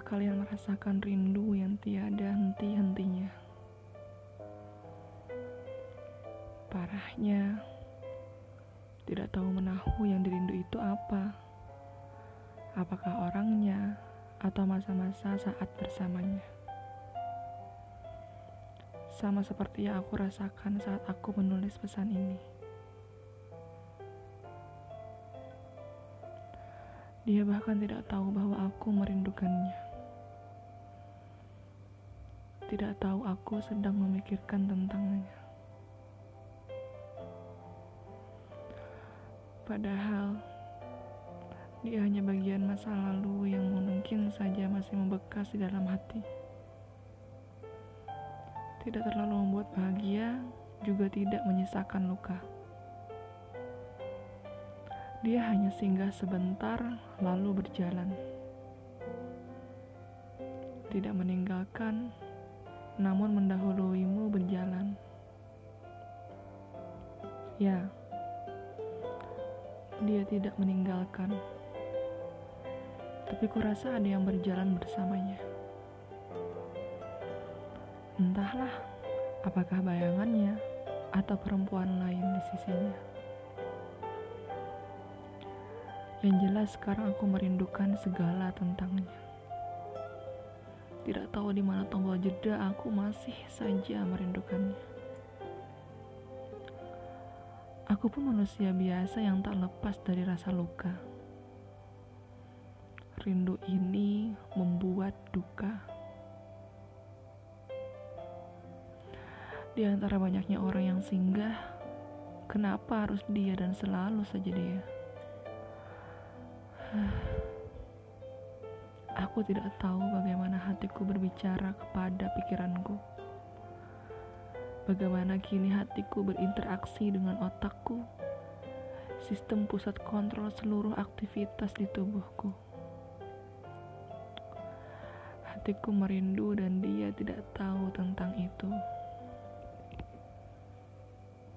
Pernahkah kalian merasakan rindu yang tiada henti-hentinya? Parahnya, tidak tahu menahu yang dirindu itu apa. Apakah orangnya atau masa-masa saat bersamanya? Sama seperti yang aku rasakan saat aku menulis pesan ini. Dia bahkan tidak tahu bahwa aku merindukannya. Tidak tahu aku sedang memikirkan tentangnya. Padahal dia hanya bagian masa lalu yang mungkin saja masih membekas di dalam hati. Tidak terlalu membuat bahagia, juga tidak menyisakan luka. Dia hanya singgah sebentar, lalu berjalan. Tidak meninggalkan, namun mendahuluimu berjalan. Ya, dia tidak meninggalkan, tapi kurasa ada yang berjalan bersamanya. Entahlah, apakah bayangannya atau perempuan lain di sisinya. Yang jelas sekarang aku merindukan segala tentangnya. Tidak tahu di mana tombol jeda, aku masih saja merindukannya. Aku pun manusia biasa yang tak lepas dari rasa luka. Rindu ini membuat duka. Di antara banyaknya orang yang singgah, kenapa harus dia dan selalu saja dia? Aku tidak tahu bagaimana hatiku berbicara kepada pikiranku. Bagaimana kini hatiku berinteraksi dengan otakku, sistem pusat kontrol seluruh aktivitas di tubuhku. Hatiku merindu dan dia tidak tahu tentang itu.